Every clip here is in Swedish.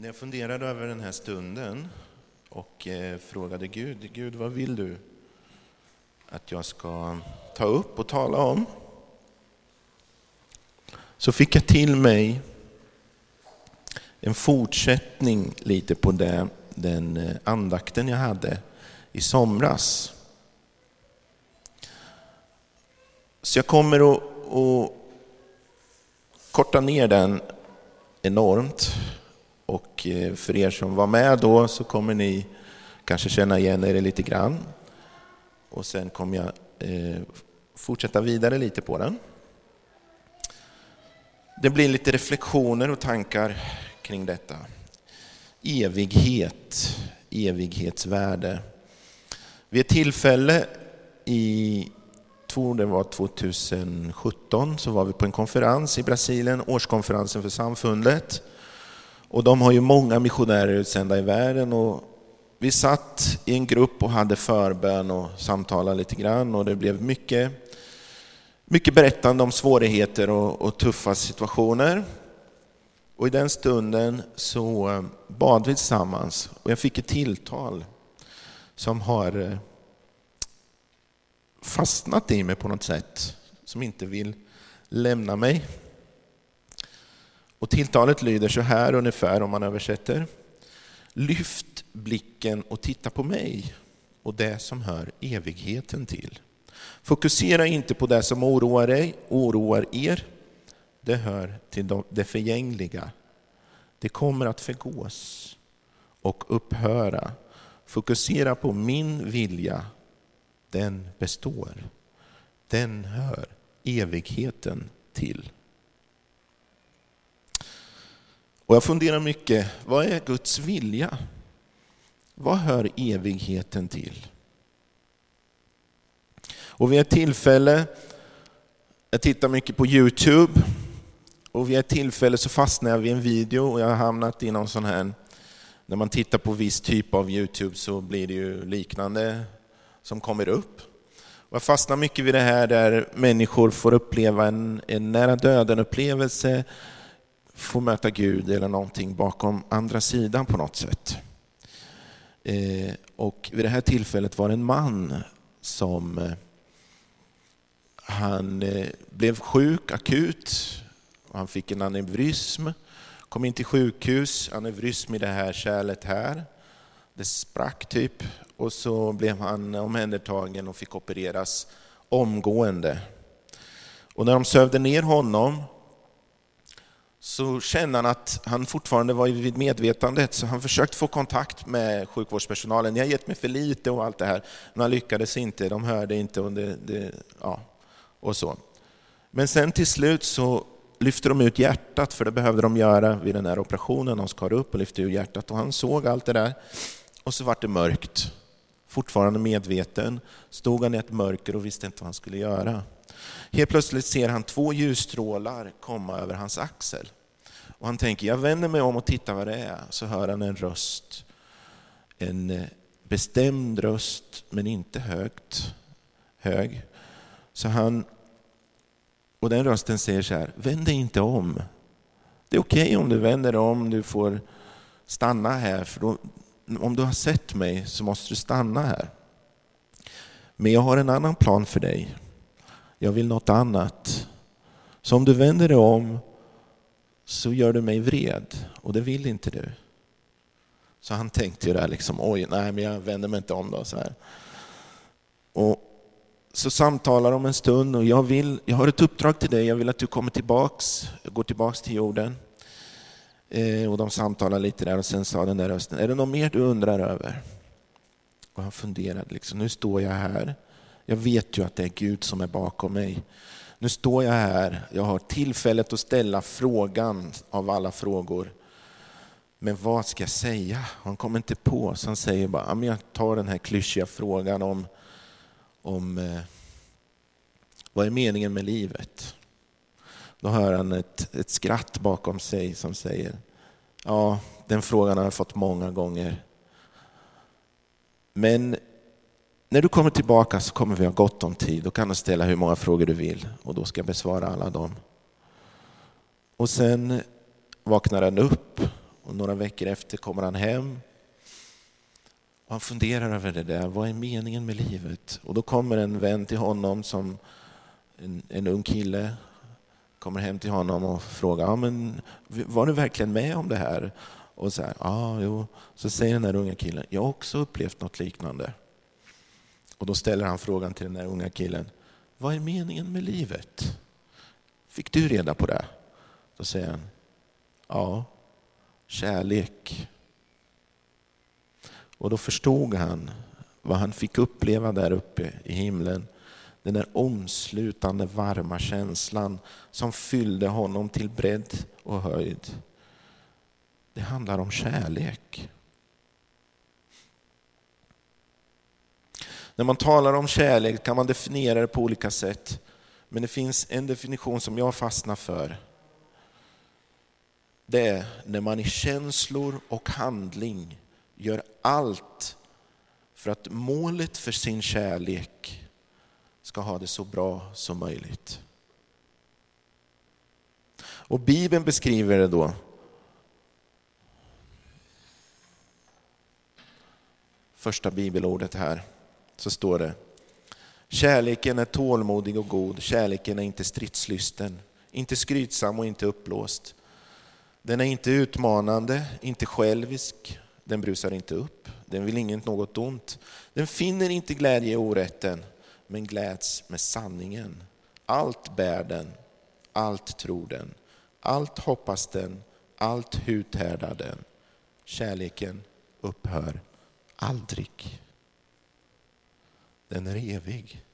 När jag funderade över den här stunden och eh, frågade Gud, Gud vad vill du att jag ska ta upp och tala om? Så fick jag till mig en fortsättning lite på det, den eh, andakten jag hade i somras. Så jag kommer att, att korta ner den enormt. Och eh, för er som var med då så kommer ni kanske känna igen er lite grann. Och sen kommer jag eh, fortsätta vidare lite på den. Det blir lite reflektioner och tankar kring detta. Evighet, evighetsvärde. Vid ett tillfälle i, tror det var 2017, så var vi på en konferens i Brasilien, årskonferensen för samfundet. Och de har ju många missionärer utsända i världen och vi satt i en grupp och hade förbön och samtalade lite grann och det blev mycket, mycket berättande om svårigheter och, och tuffa situationer. Och i den stunden så eh, bad vi tillsammans och jag fick ett tilltal som har eh, fastnat i mig på något sätt, som inte vill lämna mig. Och tilltalet lyder så här ungefär om man översätter. Lyft blicken och titta på mig och det som hör evigheten till. Fokusera inte på det som oroar dig, oroar er. Det hör till det förgängliga. Det kommer att förgås och upphöra. Fokusera på min vilja. Den består. Den hör evigheten till. Och jag funderar mycket, vad är Guds vilja? Vad hör evigheten till? Och vid ett tillfälle, jag tittar mycket på Youtube, och vid ett tillfälle så fastnade jag vid en video och jag har hamnat i någon sån här, när man tittar på viss typ av Youtube så blir det ju liknande som kommer upp. Och jag fastnar mycket vid det här där människor får uppleva en, en nära döden-upplevelse få möta Gud eller någonting bakom andra sidan på något sätt. Eh, och vid det här tillfället var det en man som eh, han eh, blev sjuk akut. Han fick en aneurysm, kom in till sjukhus, aneurysm i det här kärlet här. Det sprack typ och så blev han omhändertagen och fick opereras omgående. Och när de sövde ner honom så kände han att han fortfarande var vid medvetandet, så han försökte få kontakt med sjukvårdspersonalen. Ni har gett mig för lite och allt det här, men han lyckades inte, de hörde inte och, det, det, ja, och så. Men sen till slut så lyfte de ut hjärtat, för det behövde de göra vid den här operationen. De skar upp och lyfte ut hjärtat och han såg allt det där. Och så vart det mörkt. Fortfarande medveten stod han i ett mörker och visste inte vad han skulle göra. Helt plötsligt ser han två ljusstrålar komma över hans axel. Och han tänker, jag vänder mig om och tittar vad det är. Så hör han en röst. En eh, bestämd röst, men inte högt. Hög. Så han, och den rösten säger så här, vänd dig inte om. Det är okej okay om du vänder om, du får stanna här. För då, om du har sett mig så måste du stanna här. Men jag har en annan plan för dig jag vill något annat. Så om du vänder dig om så gör du mig vred och det vill inte du. Så han tänkte ju där liksom, oj, nej men jag vänder mig inte om då. Så, här. Och så samtalar de en stund och jag, vill, jag har ett uppdrag till dig, jag vill att du kommer tillbaks, går tillbaks till jorden. Eh, och de samtalar lite där och sen sa den där rösten, är det något mer du undrar över? Och han funderade, liksom, nu står jag här jag vet ju att det är Gud som är bakom mig. Nu står jag här, jag har tillfället att ställa frågan av alla frågor. Men vad ska jag säga? Han kommer inte på, så han säger bara, jag tar den här klyschiga frågan om, om eh, vad är meningen med livet? Då hör han ett, ett skratt bakom sig som säger, ja, den frågan har jag fått många gånger. Men när du kommer tillbaka så kommer vi ha gott om tid. Då kan du ställa hur många frågor du vill och då ska jag besvara alla dem. Och sen vaknar han upp och några veckor efter kommer han hem. Och han funderar över det där, vad är meningen med livet? Och då kommer en vän till honom som en, en ung kille kommer hem till honom och frågar, ja, men var du verkligen med om det här? Och så här, ja, jo. Så säger den där unga killen, jag har också upplevt något liknande. Och då ställer han frågan till den där unga killen, vad är meningen med livet? Fick du reda på det? Då säger han, ja, kärlek. Och då förstod han vad han fick uppleva där uppe i himlen. Den där omslutande varma känslan som fyllde honom till bredd och höjd. Det handlar om kärlek. När man talar om kärlek kan man definiera det på olika sätt. Men det finns en definition som jag fastnar för. Det är när man i känslor och handling gör allt för att målet för sin kärlek ska ha det så bra som möjligt. Och Bibeln beskriver det då första bibelordet här, så står det Kärleken är tålmodig och god, kärleken är inte stridslysten, inte skrytsam och inte uppblåst. Den är inte utmanande, inte självisk, den brusar inte upp, den vill inget något ont. Den finner inte glädje i orätten, men gläds med sanningen. Allt bär den, allt tror den, allt hoppas den, allt uthärdar den. Kärleken upphör aldrig. Den är evig.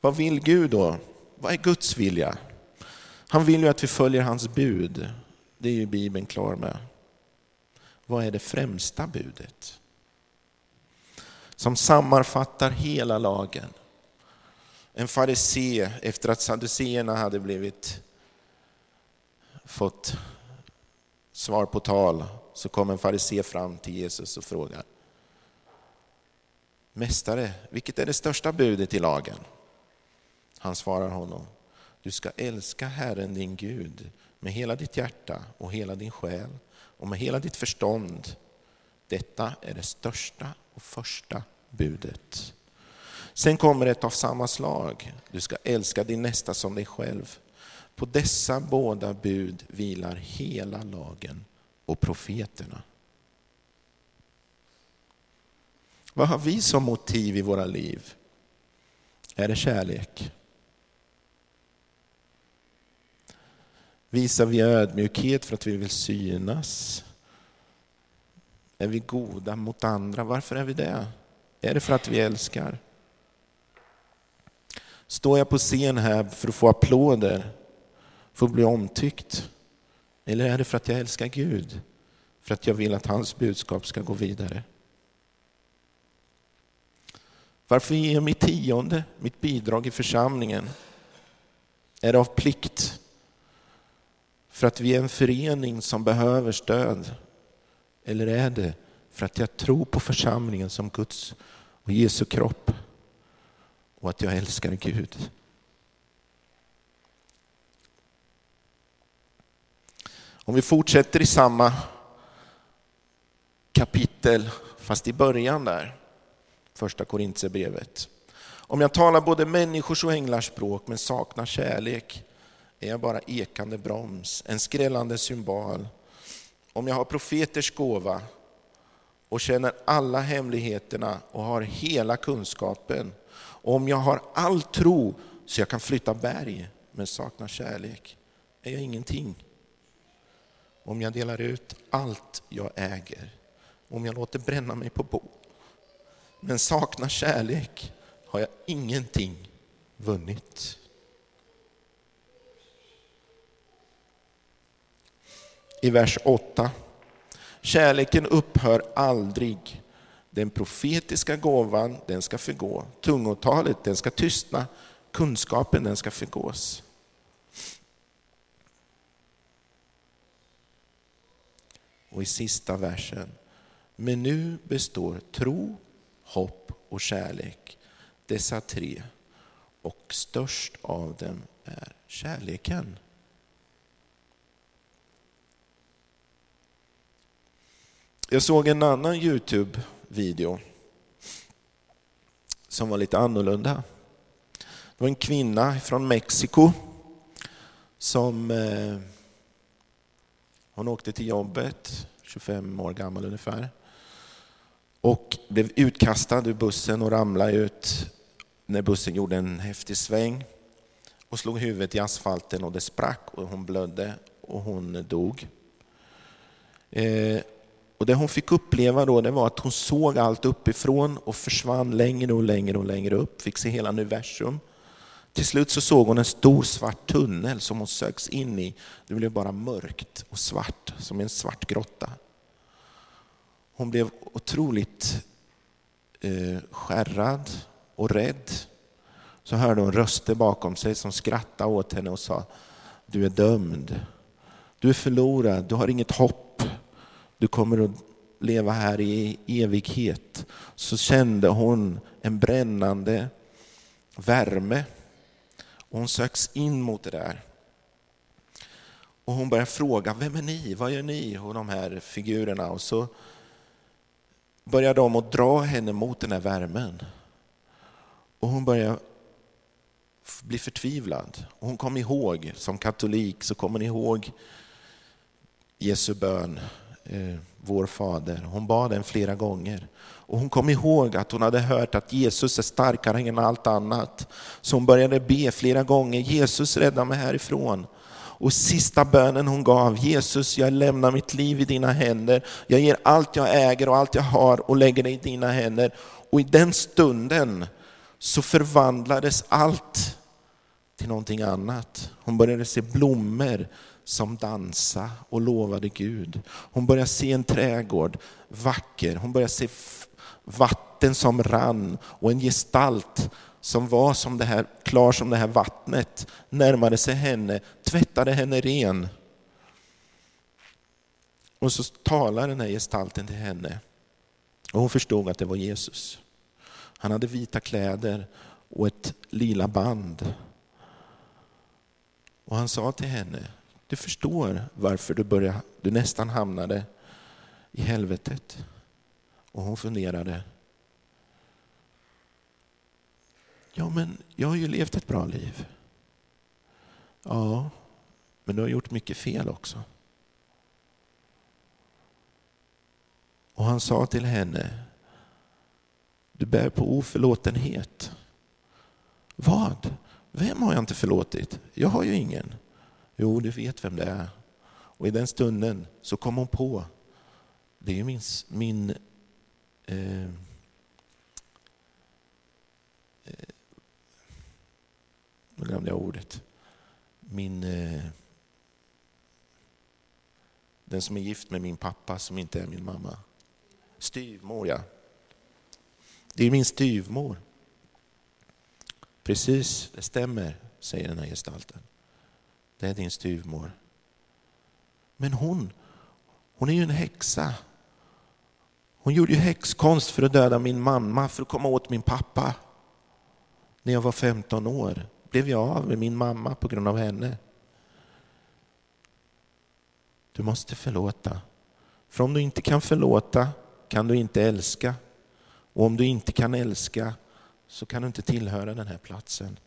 Vad vill Gud då? Vad är Guds vilja? Han vill ju att vi följer hans bud. Det är ju Bibeln klar med. Vad är det främsta budet? Som sammanfattar hela lagen. En farisé, efter att saduceerna hade blivit fått svar på tal, så kom en farisé fram till Jesus och frågar. Mästare, vilket är det största budet i lagen? Han svarar honom, du ska älska Herren din Gud med hela ditt hjärta och hela din själ och med hela ditt förstånd. Detta är det största och första budet. Sen kommer ett av samma slag. Du ska älska din nästa som dig själv. På dessa båda bud vilar hela lagen och profeterna. Vad har vi som motiv i våra liv? Är det kärlek? Visar vi ödmjukhet för att vi vill synas? Är vi goda mot andra? Varför är vi det? Är det för att vi älskar? Står jag på scen här för att få applåder? För att bli omtyckt? Eller är det för att jag älskar Gud? För att jag vill att hans budskap ska gå vidare? Varför ger jag mitt tionde, mitt bidrag i församlingen? Är det av plikt? För att vi är en förening som behöver stöd? Eller är det för att jag tror på församlingen som Guds och Jesu kropp och att jag älskar Gud? Om vi fortsätter i samma kapitel, fast i början där, första Korintierbrevet. Om jag talar både människors och änglars språk men saknar kärlek är jag bara ekande broms, en skrällande symbol. Om jag har profeters gåva och känner alla hemligheterna och har hela kunskapen, och om jag har all tro så jag kan flytta berg men saknar kärlek, är jag ingenting om jag delar ut allt jag äger, om jag låter bränna mig på bål, men saknar kärlek har jag ingenting vunnit. I vers 8. Kärleken upphör aldrig. Den profetiska gåvan, den ska förgå. Tungotalet, den ska tystna. Kunskapen, den ska förgås. Och i sista versen. Men nu består tro, hopp och kärlek, dessa tre. och störst av dem är kärleken. Jag såg en annan Youtube-video som var lite annorlunda. Det var en kvinna från Mexiko som eh, hon åkte till jobbet, 25 år gammal ungefär, och blev utkastad ur bussen och ramlade ut när bussen gjorde en häftig sväng och slog huvudet i asfalten och det sprack och hon blödde och hon dog. Eh, och det hon fick uppleva då det var att hon såg allt uppifrån och försvann längre och längre och längre upp, fick se hela universum. Till slut så såg hon en stor svart tunnel som hon sögs in i. Det blev bara mörkt och svart, som en svart grotta. Hon blev otroligt eh, skärrad och rädd. Så hörde hon röster bakom sig som skrattade åt henne och sa, du är dömd. Du är förlorad, du har inget hopp. Du kommer att leva här i evighet. Så kände hon en brännande värme. Och hon söks in mot det där. Och hon börjar fråga, vem är ni? Vad gör ni? Och de här figurerna. Och så börjar de att dra henne mot den här värmen. Och hon börjar bli förtvivlad. Och hon kom ihåg, som katolik så kommer ni ihåg Jesu bön, eh, vår fader. Hon bad den flera gånger. Och hon kom ihåg att hon hade hört att Jesus är starkare än allt annat. Så hon började be flera gånger, Jesus rädda mig härifrån. Och sista bönen hon gav, Jesus jag lämnar mitt liv i dina händer. Jag ger allt jag äger och allt jag har och lägger det i dina händer. Och i den stunden så förvandlades allt till någonting annat. Hon började se blommor som dansa och lovade Gud. Hon började se en trädgård, vacker. Hon började se vatten som rann och en gestalt som var som det här, klar som det här vattnet närmade sig henne, tvättade henne ren. Och så talade den här gestalten till henne och hon förstod att det var Jesus. Han hade vita kläder och ett lila band. Och han sa till henne, du förstår varför du, började, du nästan hamnade i helvetet. Och hon funderade. Ja, men jag har ju levt ett bra liv. Ja, men du har gjort mycket fel också. Och han sa till henne, du bär på oförlåtenhet. Vad? Vem har jag inte förlåtit? Jag har ju ingen. Jo, du vet vem det är. Och i den stunden så kom hon på, det är min, min eh, eh, nu glömde jag ordet, min, eh, den som är gift med min pappa som inte är min mamma. Styvmor, ja. Det är min styvmor. Precis, det stämmer, säger den här gestalten. Det är din styvmor. Men hon, hon är ju en häxa. Hon gjorde ju häxkonst för att döda min mamma, för att komma åt min pappa. När jag var 15 år blev jag av med min mamma på grund av henne. Du måste förlåta. För om du inte kan förlåta kan du inte älska. Och om du inte kan älska så kan du inte tillhöra den här platsen.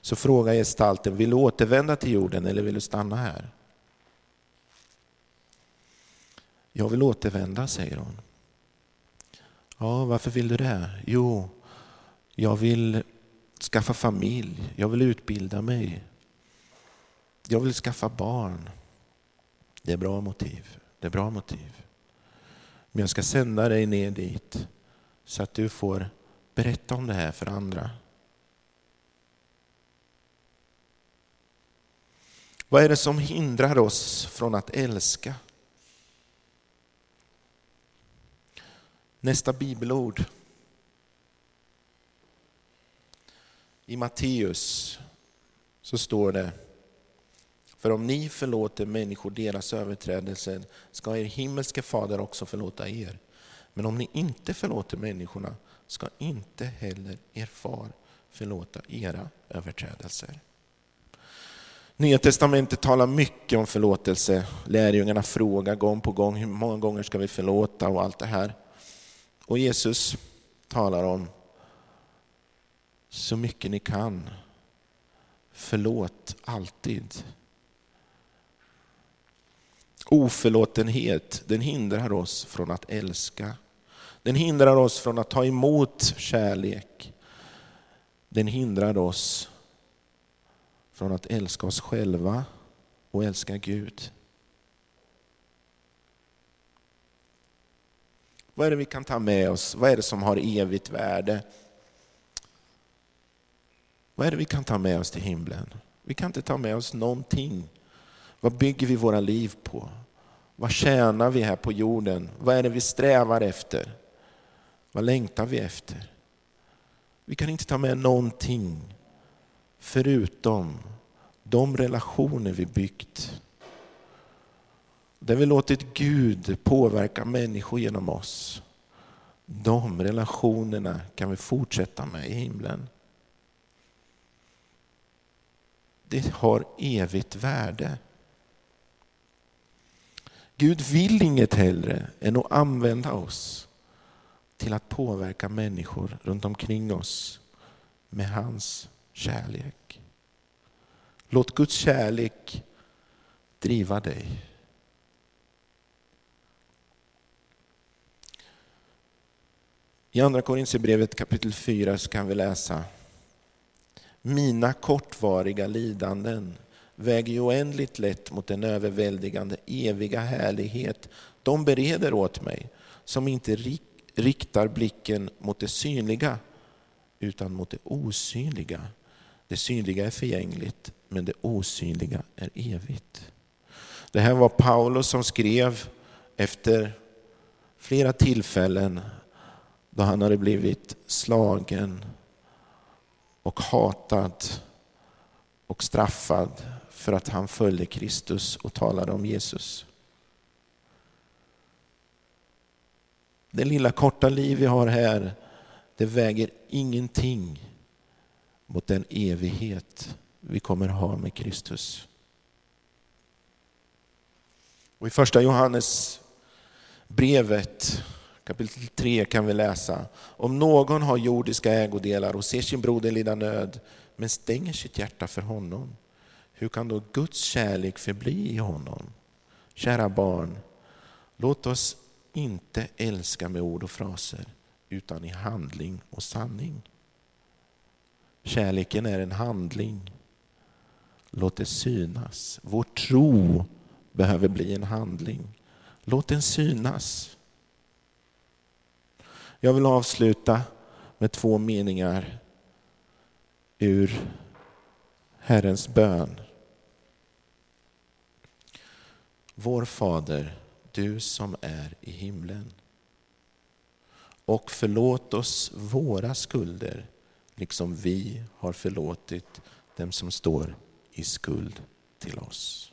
Så frågar gestalten, vill du återvända till jorden eller vill du stanna här? Jag vill återvända, säger hon. Ja, varför vill du det? Jo, jag vill skaffa familj, jag vill utbilda mig. Jag vill skaffa barn. Det är bra motiv. Det är bra motiv. Men jag ska sända dig ner dit så att du får berätta om det här för andra. Vad är det som hindrar oss från att älska? Nästa bibelord. I Matteus så står det för om ni förlåter människor deras överträdelser ska er himmelske fader också förlåta er. Men om ni inte förlåter människorna ska inte heller er far förlåta era överträdelser. Nya testamentet talar mycket om förlåtelse. Lärjungarna frågar gång på gång hur många gånger ska vi förlåta och allt det här. Och Jesus talar om så mycket ni kan. Förlåt alltid. Oförlåtenhet, den hindrar oss från att älska. Den hindrar oss från att ta emot kärlek. Den hindrar oss från att älska oss själva och älska Gud. Vad är det vi kan ta med oss? Vad är det som har evigt värde? Vad är det vi kan ta med oss till himlen? Vi kan inte ta med oss någonting. Vad bygger vi våra liv på? Vad tjänar vi här på jorden? Vad är det vi strävar efter? Vad längtar vi efter? Vi kan inte ta med någonting förutom de relationer vi byggt. Där vi låtit Gud påverka människor genom oss. De relationerna kan vi fortsätta med i himlen. Det har evigt värde. Gud vill inget hellre än att använda oss till att påverka människor runt omkring oss med hans kärlek. Låt Guds kärlek driva dig. I Andra Korinthierbrevet kapitel 4 så kan vi läsa Mina kortvariga lidanden väger ju oändligt lätt mot den överväldigande eviga härlighet de bereder åt mig som inte riktar blicken mot det synliga utan mot det osynliga. Det synliga är förgängligt, men det osynliga är evigt. Det här var Paulus som skrev efter flera tillfällen då han hade blivit slagen och hatad och straffad för att han följde Kristus och talade om Jesus. Det lilla korta liv vi har här, det väger ingenting mot den evighet vi kommer ha med Kristus. Och I första Johannes brevet kapitel 3 kan vi läsa om någon har jordiska ägodelar och ser sin broder lida nöd men stänger sitt hjärta för honom. Hur kan då Guds kärlek förbli i honom? Kära barn, låt oss inte älska med ord och fraser utan i handling och sanning. Kärleken är en handling. Låt det synas. Vår tro behöver bli en handling. Låt den synas. Jag vill avsluta med två meningar ur Herrens bön. Vår Fader, du som är i himlen. Och förlåt oss våra skulder, liksom vi har förlåtit dem som står i skuld till oss.